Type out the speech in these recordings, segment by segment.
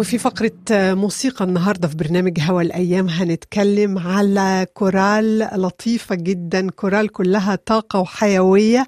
وفي فقرة موسيقى النهاردة في برنامج هوا الأيام هنتكلم على كورال لطيفة جدا. كورال كلها طاقة وحيوية.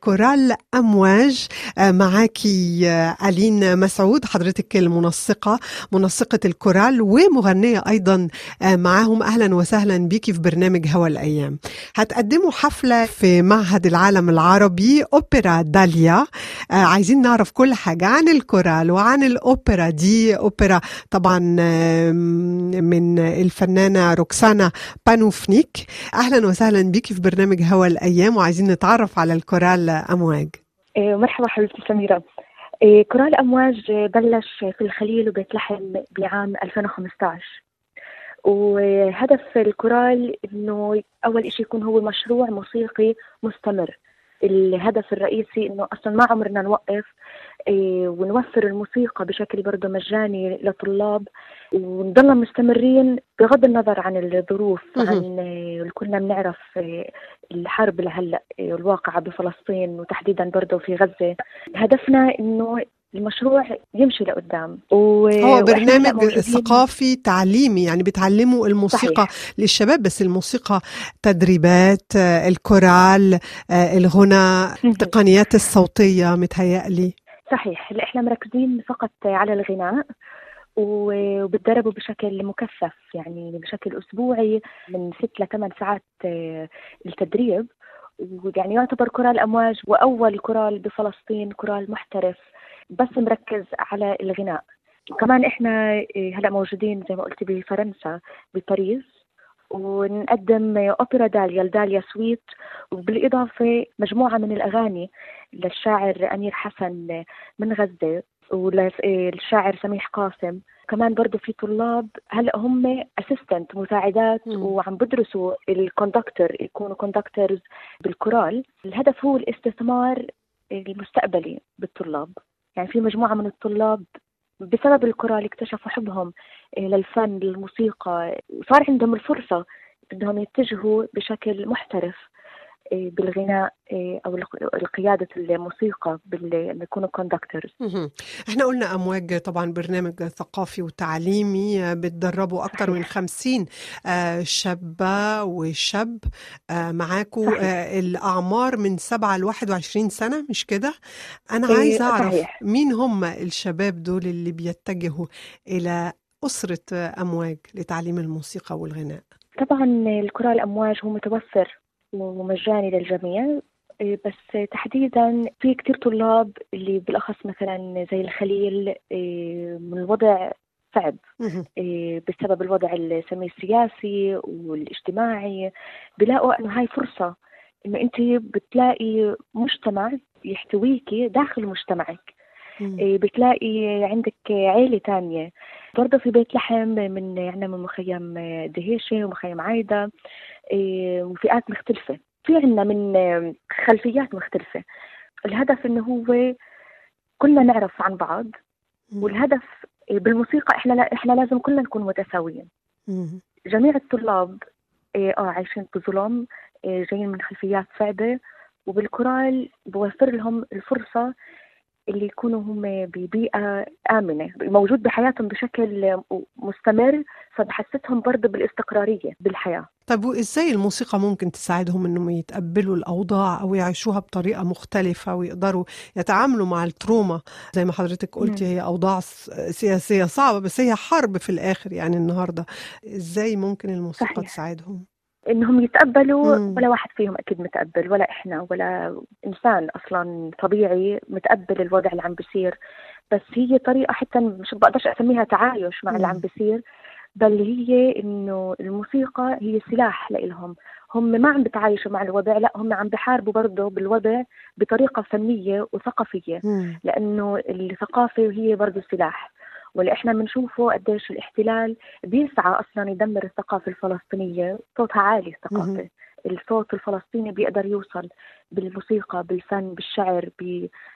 كورال أمواج. معاكي ألين مسعود حضرتك المنسقة منسقة الكورال ومغنية أيضا معاهم. أهلا وسهلا بيكي في برنامج هوا الأيام. هتقدموا حفلة في معهد العالم العربي أوبرا داليا. عايزين نعرف كل حاجة عن الكورال وعن الأوبرا دي أوبرا. طبعا من الفنانة روكسانا بانوفنيك. أهلا وسهلا بك في برنامج هوا الأيام وعايزين نتعرف على الكورال أمواج. مرحبا حبيبتي سميرة. كورال أمواج بلش في الخليل وبيت لحم بعام 2015 وهدف الكورال إنه أول شيء يكون هو مشروع موسيقي مستمر. الهدف الرئيسي إنه أصلا ما عمرنا نوقف إيه ونوفر الموسيقى بشكل برضه مجاني لطلاب ونضلنا مستمرين بغض النظر عن الظروف عن إيه كلنا بنعرف إيه الحرب لهلأ الواقعة بفلسطين وتحديدا برضه في غزة. هدفنا إنه المشروع يمشي لقدام. و... هو برنامج ثقافي تعليمي يعني بتعلموا الموسيقى صحيح. للشباب بس الموسيقى تدريبات الكورال الغنى التقنيات الصوتية متهيألي. صحيح. إحنا مركزين فقط على الغناء وبتدربوا بشكل مكثف يعني بشكل أسبوعي من ست لثمان ساعات التدريب ويعني يعتبر كورال أمواج وأول كورال بفلسطين كورال محترف. بس مركز على الغناء. كمان إحنا هلأ موجودين زي ما قلت بفرنسا بباريس ونقدم أوبرا داليا ال Dalia Suite وبالإضافة مجموعة من الأغاني للشاعر أمير حسن من غزة وللشاعر سميح قاسم. كمان برضه في طلاب هلأ هم assistant مساعدات م. وعم بدرسوا ال conductor يكونوا conductors بالكورال. الهدف هو الاستثمار المستقبلي بالطلاب. يعني في مجموعة من الطلاب بسبب الكورال اكتشفوا حبهم للفن للموسيقى وصار عندهم الفرصة إنهم يتجهوا بشكل محترف. بالغناء أو قياده الموسيقى بال يكونوا كوندكتورز إحنا قلنا أمواج طبعا برنامج ثقافي وتعليمي بتدربوا أكثر من 50 شابة وشاب معاكم الأعمار من 7 ل 21 سنة مش كده؟ أنا عايزة أعرف صحيح. مين هم الشباب دول اللي بيتجهوا إلى أسرة أمواج لتعليم الموسيقى والغناء؟ طبعا الكورال امواج هو متوفر ومجاني للجميع بس تحديدا في كتير طلاب اللي بالأخص مثلا زي الخليل من الوضع صعب. بسبب الوضع السمي السياسي والاجتماعي. بلاقوا إنه هاي فرصة إنه أنت بتلاقي مجتمع يحتويكي داخل مجتمعك. بتلاقي عندك عيلة تانية. برضه في بيت لحم من يعني من مخيم دهيشة ومخيم عايدة وفئات مختلفة. في عنا من خلفيات مختلفة. الهدف إنه هو كلنا نعرف عن بعض والهدف بالموسيقى إحنا لا إحنا لازم كلنا نكون متساويين. جميع الطلاب آه عايشين بظلم جايين من خلفيات صعبة وبالكورال بوفر لهم الفرصة اللي يكونوا هم ببيئة آمنة موجود بحياتهم بشكل مستمر فبحسسهم برضه بالاستقرارية بالحياة طيب وإزاي الموسيقى ممكن تساعدهم إنهم يتقبلوا الأوضاع أو يعيشوها بطريقة مختلفة ويقدروا يتعاملوا مع التروما زي ما حضرتك قلتي هي أوضاع سياسية صعبة بس هي حرب في الآخر يعني النهاردة إزاي ممكن الموسيقى صحيح. تساعدهم؟ إنهم يتقبلوا مم. ولا واحد فيهم أكيد متقبل ولا إحنا ولا إنسان أصلا طبيعي متقبل الوضع اللي عم بيصير بس هي طريقة حتى مش بقدرش أسميها تعايش مع مم. اللي عم بيصير بل هي إنه الموسيقى هي سلاح لإلهم هم ما عم بتعايشوا مع الوضع لا هم عم بحاربوا برضه بالوضع بطريقة فنية وثقافية مم. لأنه الثقافة هي برضه سلاح واللي إحنا بنشوفه قديش الاحتلال بيسعى أصلا يدمر الثقافة الفلسطينية صوتها عالي الثقافة. الصوت الفلسطيني بيقدر يوصل بالموسيقى بالفن بالشعر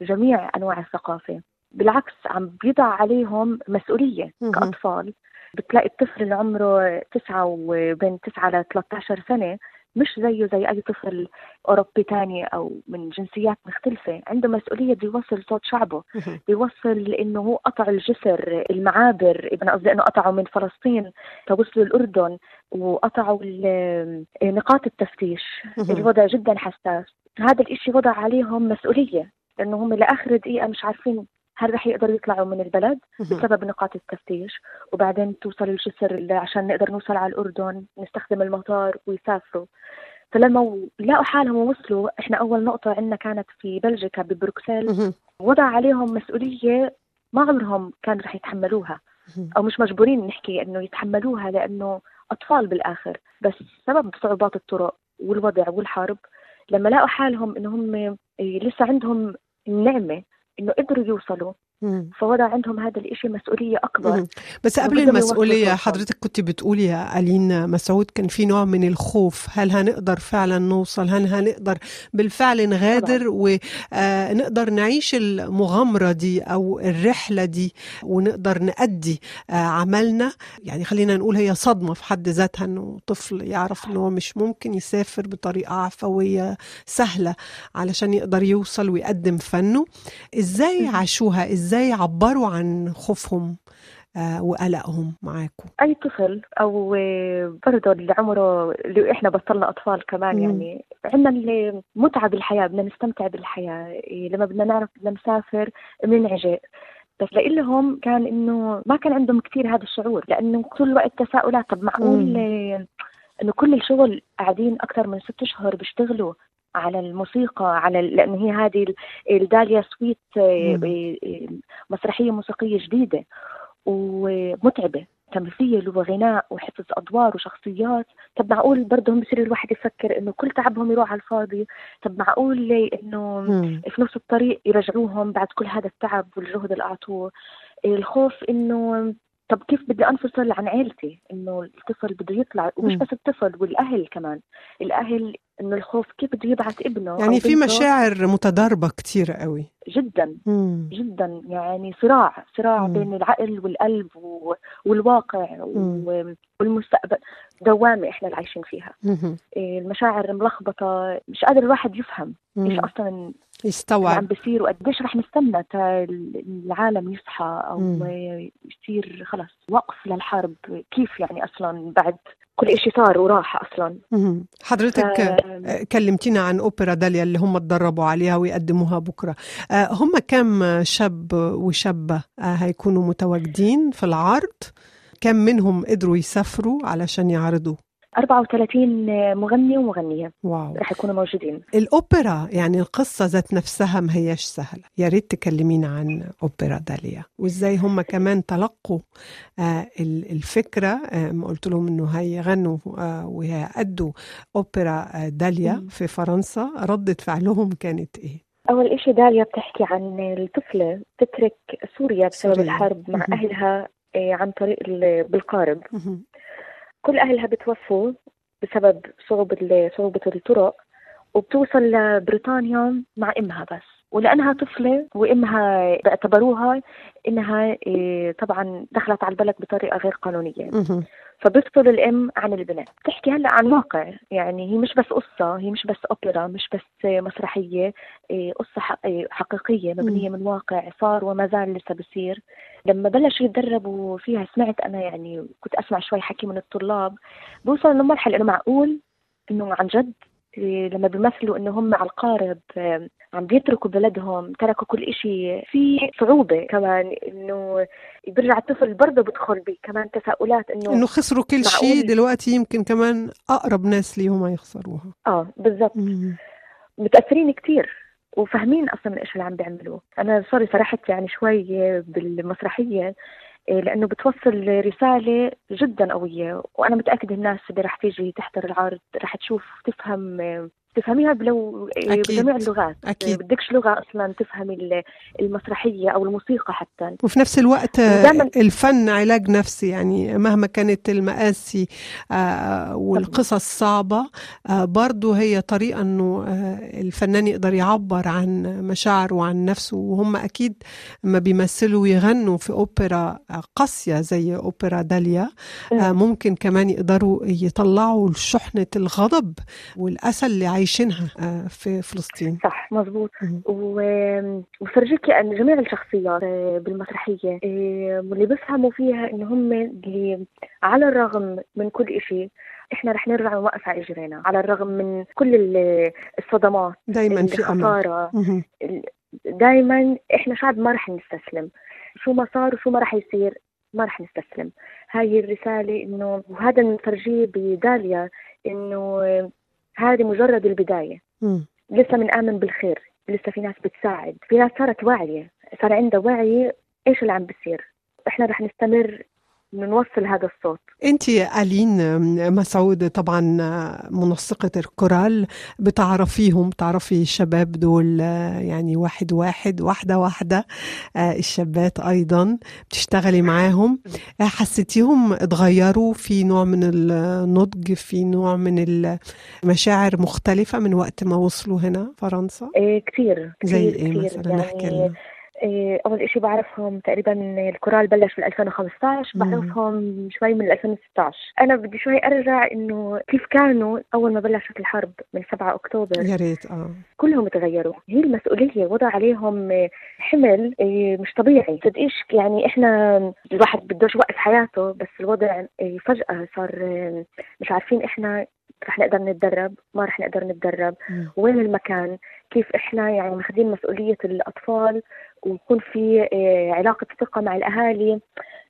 بجميع أنواع الثقافة. بالعكس عم بيضع عليهم مسؤولية كأطفال. بتلاقي الطفل اللي عمره تسعة وبين تسعة ل 13 سنة مش زيه زي أي طفل أوروبي تاني أو من جنسيات مختلفة. عنده مسؤولية بده يوصل صوت شعبه بيوصل إنه هو قطع الجسر المعابر أنا قصدي إنه قطعوا من فلسطين توصلوا الأردن وقطعوا نقاط التفتيش. الوضع جدا حساس. هذا الإشي وضع عليهم مسؤولية لأنه هم لآخر دقيقة مش عارفين هل رح يقدروا يطلعوا من البلد بسبب نقاط التفتيش؟ وبعدين توصل الجسر عشان نقدر نوصل على الأردن نستخدم المطار ويسافروا. فلما لقوا حالهم ووصلوا إحنا أول نقطة عندنا كانت في بلجيكا ببروكسل. وضع عليهم مسؤولية ما عمرهم كانوا رح يتحملوها. أو مش مجبورين نحكي إنه يتحملوها لأنه أطفال بالآخر. بس سبب صعوبات الطرق والوضع والحرب. لما لقوا حالهم إنه هم لسه عندهم النعمه إنه قدروا يوصلوا. فوضع عندهم هذا الإشي مسؤولية أكبر. بس قبل المسؤولية حضرتك كنت بتقولي يا ألين مسعود كان في نوع من الخوف. هل هنقدر فعلا نوصل؟ هل هنقدر بالفعل نغادر؟ ونقدر نعيش المغامرة دي أو الرحلة دي ونقدر نأدي عملنا؟ يعني خلينا نقول هي صدمة في حد ذاتها أنه طفل يعرف أنه مش ممكن يسافر بطريقة عفوية سهلة علشان يقدر يوصل ويقدم فنه. إزاي عاشوها؟ إزاي إزاي عبروا عن خوفهم آه وقلقهم معاكم؟ أي طفل أو برضه اللي عمره اللي إحنا بطلنا أطفال كمان مم. يعني عندنا المتعه بالحياة بدنا نستمتع بالحياة لما بدنا نعرف بدنا نسافر بننعجق بس لهم كان إنه ما كان عندهم كثير هذا الشعور لأنه طول الوقت تساؤلات. طب معقول إنه كل الشغل قاعدين أكثر من ست أشهر بيشتغلوا؟ على الموسيقى على لأن هي هذه الداليا سويت مسرحية موسيقية جديدة ومتعبة تمثيل وغناء وحفظ أدوار وشخصيات. طب معقول برضه بصير الواحد يفكر إنه كل تعبهم يروح على الفاضي؟ طب معقول إنه في نص الطريق يرجعوهم بعد كل هذا التعب والجهد اللي أعطوه؟ الخوف إنه طب كيف بدي أنفصل عن عيلتي؟ إنه الطفل بده يطلع ومش بس الطفل والأهل كمان. الأهل إنه الخوف كيف بده يبعث ابنه يعني في مشاعر متضاربة كثير قوي. جدا مم. جدا. يعني صراع صراع مم. بين العقل والقلب والواقع مم. والمستقبل. دوامة إحنا اللي عايشين فيها. مم. المشاعر ملخبطة مش قادر الواحد يفهم إيش أصلا يستوعب. عم بيصير وقديش رح نستنى تا العالم يصحى أو مم. يصير خلص وقف للحرب كيف يعني أصلا بعد كل شيء صار وراح أصلا. حضرتك ف... كلمتينا عن أوبرا داليا اللي هم تدربوا عليها ويقدموها بكرة. هم كم شاب وشابة هيكونوا متواجدين في العرض؟ كم منهم قدروا يسافروا علشان يعرضوا؟ 34 مغني ومغنية. واو. رح يكونوا موجودين. الأوبرا يعني القصة ذات نفسها ما هياش سهلة. يا ريت تكلمينا عن أوبرا داليا. وإزاي هم كمان تلقوا آه الفكرة آه ما قلت لهم إنه هيغنوا آه وهيأدوا أوبرا آه داليا. في فرنسا. رده فعلهم كانت إيه؟ أول إشي داليا بتحكي عن الطفلة تترك سوريا بسبب سوريا. الحرب مع. أهلها. عن طريق بالقارب. كل أهلها بتوفوا بسبب صعوبة صعوبة الطرق وبتوصل لبريطانيا مع أمها بس. ولأنها طفلة وأمها باعتبروها إنها إيه، طبعا دخلت على البلد بطريقة غير قانونية. فبتفصل الام عن البنت بتحكي هلا عن واقع. يعني هي مش بس قصة هي مش بس أوبرا مش بس مسرحية إيه، قصة إيه، حقيقية مبنية من واقع. صار وما زال لسه بصير لما بلشوا يتدربوا فيها سمعت أنا يعني كنت أسمع شوي حكي من الطلاب بوصل لمرحلة إنه معقول إنه عن جد لما بيمثلوا إنه هم على القارب عم بيتركوا بلدهم تركوا كل إشي في صعوبة. كمان إنه بيرجع الطفل برضه بدخل بكمان تساؤلات إنه إنه خسروا كل شيء دلوقتي يمكن كمان أقرب ناس ليهم يخسروها. آه بالضبط. متأثرين كثير وفاهمين أصلا إيش اللي عم بيعملوه. أنا سوري سرحت يعني شوي بالمسرحية. لأنه بتوصل رسالة جدا قوية وأنا متأكدة الناس اللي رح تيجي تحضر العرض رح تشوف تفهم تفهميها بلو أكيد. بجميع اللغات أكيد. بدكش لغة أصلا تفهمي ال- المسرحية أو الموسيقى حتى وفي نفس الوقت الفن علاج نفسي يعني مهما كانت المآسي آه، والقصص صعبة آه، برضو هي طريقة إنه آه، الفنان يقدر يعبر عن مشاعره وعن نفسه وهم أكيد لما بيمثلوا ويغنوا في أوبرا آه، قاسية زي أوبرا داليا آه، ممكن كمان يقدروا يطلعوا شحنة الغضب والأسى اللي عايشينها آه، في فلسطين. صح مزبوط. و- وفرجيكي أن جميع الشخصيات آه، بالمسرحية آه، واللي بفهموا فيها إن هم اللي على الرغم من كل إشي إحنا رح نرجع ونوقف على إجرينا على الرغم من كل ال- الصدمات دايما في مهم. دائما إحنا شعب ما رح نستسلم. شو ما صار وشو ما رح يصير ما رح نستسلم. هاي الرسالة إنه وهذا بنفرجيه بداليا إنه هذه مجرد البداية. مم. لسه بنآمن بالخير. لسه في ناس بتساعد. في ناس صارت واعية. صار عندها وعي إيش اللي عم بيصير. إحنا رح نستمر نوصل هذا الصوت. انت ألين مسعود طبعا منسقة الكورال بتعرفيهم بتعرفي الشباب دول آه، يعني واحد واحد واحدة واحدة آه، الشابات أيضا بتشتغلي معاهم. آه، حسيتيهم اتغيروا؟ في نوع من النضج في نوع من المشاعر مختلفة من وقت ما وصلوا هنا فرنسا؟ إيه كثير زي كثير إيه كثير مثلا؟ نحكي يعني لنا. إيه، أول إشي بعرفهم تقريبا الكورال بلش بال 2015 مم. بعرفهم شوي من 2016 أنا بدي شوي أرجع إنه كيف كانوا أول ما بلشت الحرب من 7 أكتوبر؟ يا ريت آه. كلهم تغيروا. هي المسؤولية وضع عليهم آه، حمل آه، مش طبيعي. صدقيش يعني إحنا الواحد بدوش يوقف حياته بس الوضع آه، فجأة صار مش عارفين إحنا رح نقدر نتدرب ما رح نقدر نتدرب. مم. وين المكان؟ كيف إحنا يعني ماخذين مسؤولية الأطفال؟ ويكون في آه، علاقة ثقة مع الأهالي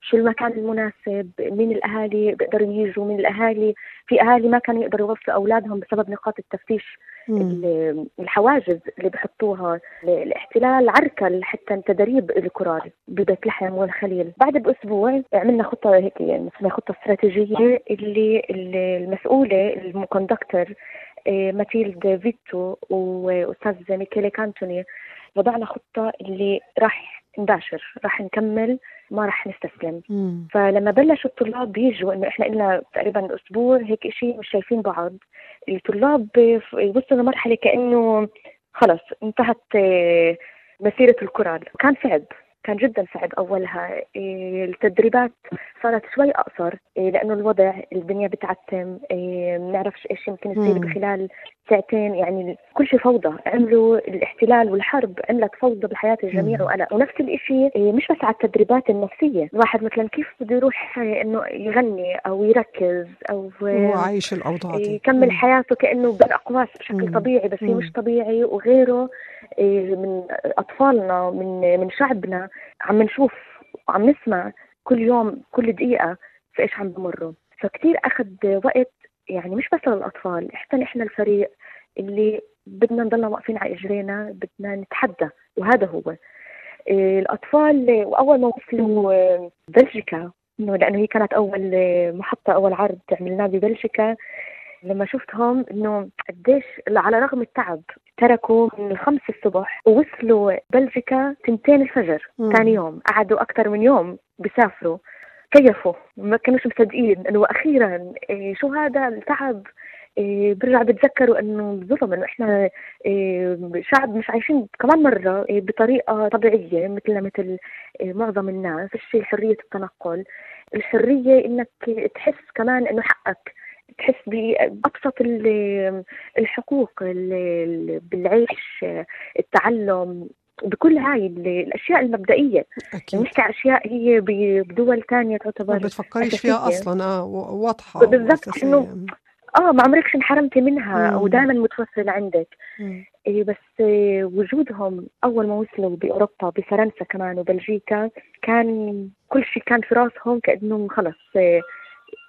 شو المكان المناسب مين الأهالي بيقدروا يجوا مين الأهالي في أهالي ما كانوا يقدروا يوصلوا أولادهم بسبب نقاط التفتيش مم. الحواجز اللي بحطوها الاحتلال عرقل حتى تدريب الكورال ببيت لحم والخليل بعد بأسبوع عملنا خطة هيك يعني اسمها خطة استراتيجية اللي المسؤولة ال conductor آه، ماتيلد فيتو وأستاذ ميكيلي كانتوني وضعنا خطة اللي راح نباشر راح نكمل ما راح نستسلم. مم. فلما بلشوا الطلاب بيجوا إنه إحنا لنا تقريبا أسبوع هيك شيء مش شايفين بعض. الطلاب وصلوا لمرحلة كأنه خلص انتهت آه، مسيرة الكرة. كان صعب كان جدا صعب أولها. إيه، التدريبات صارت شوي أقصر إيه، لأنه الوضع الدنيا بتعتم إيه، ما بنعرفش إيش يمكن يصير مم. بخلال ساعتين يعني كل شيء فوضى عملوا الاحتلال والحرب عملت فوضى بحياه الجميع. وقلق ونفس الشيء إيه، مش بس على التدريبات النفسية الواحد مثلا كيف بده يروح إنه يغني أو يركز أو هو عايش الأوضاع دي يكمل. حياته كأنه بالأقواس بشكل مم. طبيعي بس هي. مش طبيعي وغيره من أطفالنا من من شعبنا عم نشوف وعم نسمع كل يوم كل دقيقة في إيش عم بمروا؟ فكتير أخذ وقت يعني مش بس للأطفال حتى نحن الفريق اللي بدنا نضلنا واقفين على إجرينا بدنا نتحدى وهذا هو. إيه، الأطفال وأول ما وصلوا آه، بلجيكا إنه لأنه هي كانت أول آه، محطة أول عرض عملناه ببلجيكا لما شفتهم إنه قديش على رغم التعب تركوا من الخمس الصبح ووصلوا بلجيكا تنتين الفجر. ثاني يوم قعدوا أكثر من يوم. بيسافروا كيفوا؟ ما كانوش مصدقين. إنه أخيرا إيه شو هذا التعب؟ إيه برجع بتذكروا إنه ظلم إنه إحنا إيه شعب مش عايشين كمان مرة بطريقة طبيعية مثلنا مثل معظم الناس. فيش حرية التنقل. الحرية إنك تحس كمان إنه حقك. تحس بأبسط ال- الحقوق ال- ال- بالعيش التعلم. بكل هاي ال- الأشياء المبدئية أكيد نحكي عن أشياء هي بدول ما تعتبر بتفكريش فيها. أصلا آه و- واضحة بالضبط،. إنه آه ما عمركش انحرمتي منها مم. أو دائما متوفرة عندك مم. إيه بس إيه وجودهم أول ما وصلوا بأوروبا بفرنسا كمان وبلجيكا كان كل شيء كان في راسهم كانه خلص إيه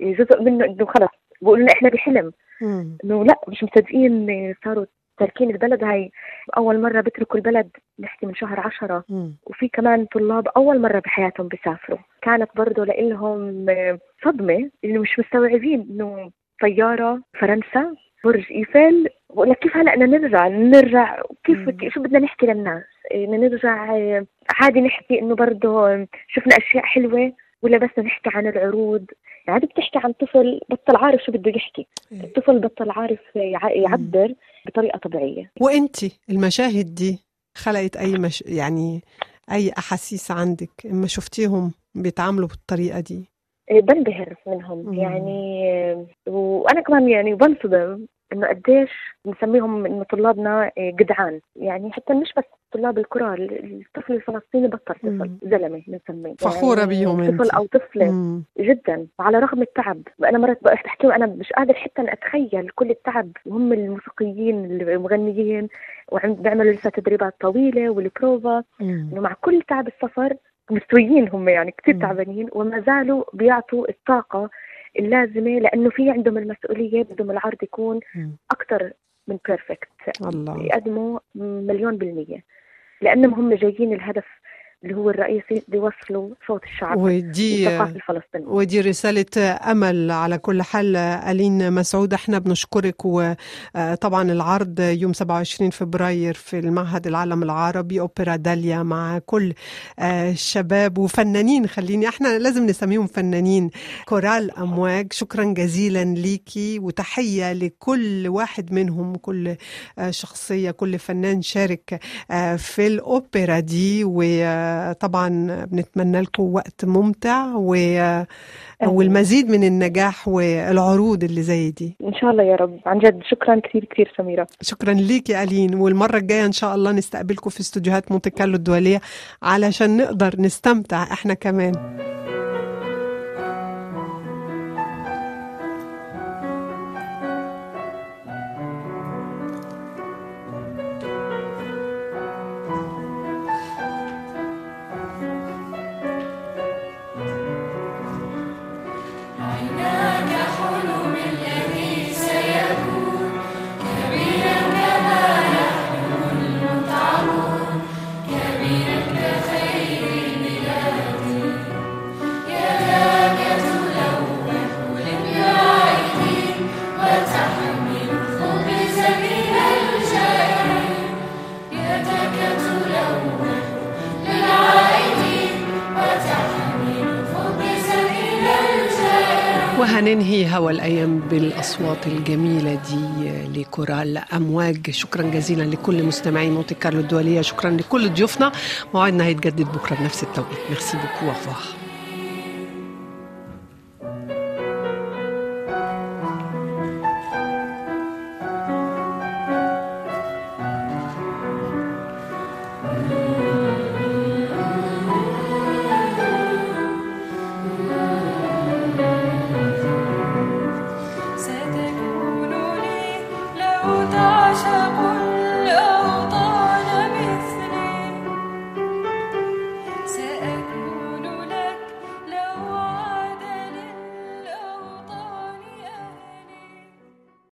جزء منه إنه خلص بيقولوا لنا إحنا بحلم. إنه لا مش مصدقين إيه صاروا تاركين البلد هاي. أول مرة بتركوا البلد نحكي من شهر عشرة. مم. وفي كمان طلاب أول مرة بحياتهم بيسافروا. كانت برضه لإلهم آه، صدمة إنه مش مستوعبين إنه طيارة فرنسا برج إيفل. بقول لك كيف هلا بدنا نرجع؟ نرجع كيف. شو بدنا نحكي للناس؟ إيه، بدنا نرجع إيه، عادي نحكي إنه برضه شفنا أشياء حلوة. ولا بس نحكي عن العروض؟ يعني بتحكي عن طفل بطل عارف شو بده يحكي. إيه. الطفل بطل عارف يع- يعبر بطريقة طبيعية. وإنت المشاهد دي خلقت أي مش يعني أي أحاسيس عندك؟ إما شفتيهم بيتعاملوا بالطريقة دي؟ إيه، بنبهر منهم. مم. يعني وأنا كمان يعني بنصدم. إنه قديش بنسميهم إنه طلابنا إيه، جدعان يعني حتى مش بس طلاب الكورال الطفل الفلسطيني بطل طفل. زلمة بنسميه يعني بيهم طفل. أو طفلة مم. جدا على رغم التعب أنا مرات بقى بحكي لهم أنا مش قادر حتى أتخيل كل التعب وهم الموسيقيين المغنيين وعم بيعملوا لسه تدريبات طويلة والبروفا. إنه مع كل تعب السفر مستويين هم يعني كثير. تعبانين وما زالوا بيعطوا الطاقة اللازمة لأنه في عندهم المسؤولية بدهم العرض يكون. أكثر من بيرفكت يقدموا مليون بالمية. لأنهم هم جايين الهدف اللي هو الرئيسي بيوصلوا صوت الشعب ودي الثقافة الفلسطينية. ودي رسالة أمل على كل حال ألين مسعود إحنا بنشكرك. وطبعا العرض يوم 27 فبراير في المعهد العالم العربي أوبرا داليا مع كل آه، الشباب وفنانين. خليني إحنا لازم نسميهم فنانين. كورال أمواج شكرا جزيلا ليكي وتحية لكل واحد منهم كل آه، شخصية كل فنان شارك آه، في الأوبرا دي. وطبعا بنتمنى لكم وقت ممتع و والمزيد من النجاح والعروض اللي زي دي. إن شاء الله يا رب. عن جد شكرا كثير كثير سميرة. شكرا ليك يا ألين. والمرة الجاية إن شاء الله نستقبلكم في استوديوهات مونت كارلو الدولية علشان نقدر نستمتع إحنا كمان. وهننهي هوا الأيام بالأصوات الجميلة دي لكورال أمواج. شكرا جزيلا لكل مستمعي مونت كارلو الدولية. شكرا لكل ضيوفنا. موعدنا هيتجدد بكرة بنفس التوقيت. merci beaucoup.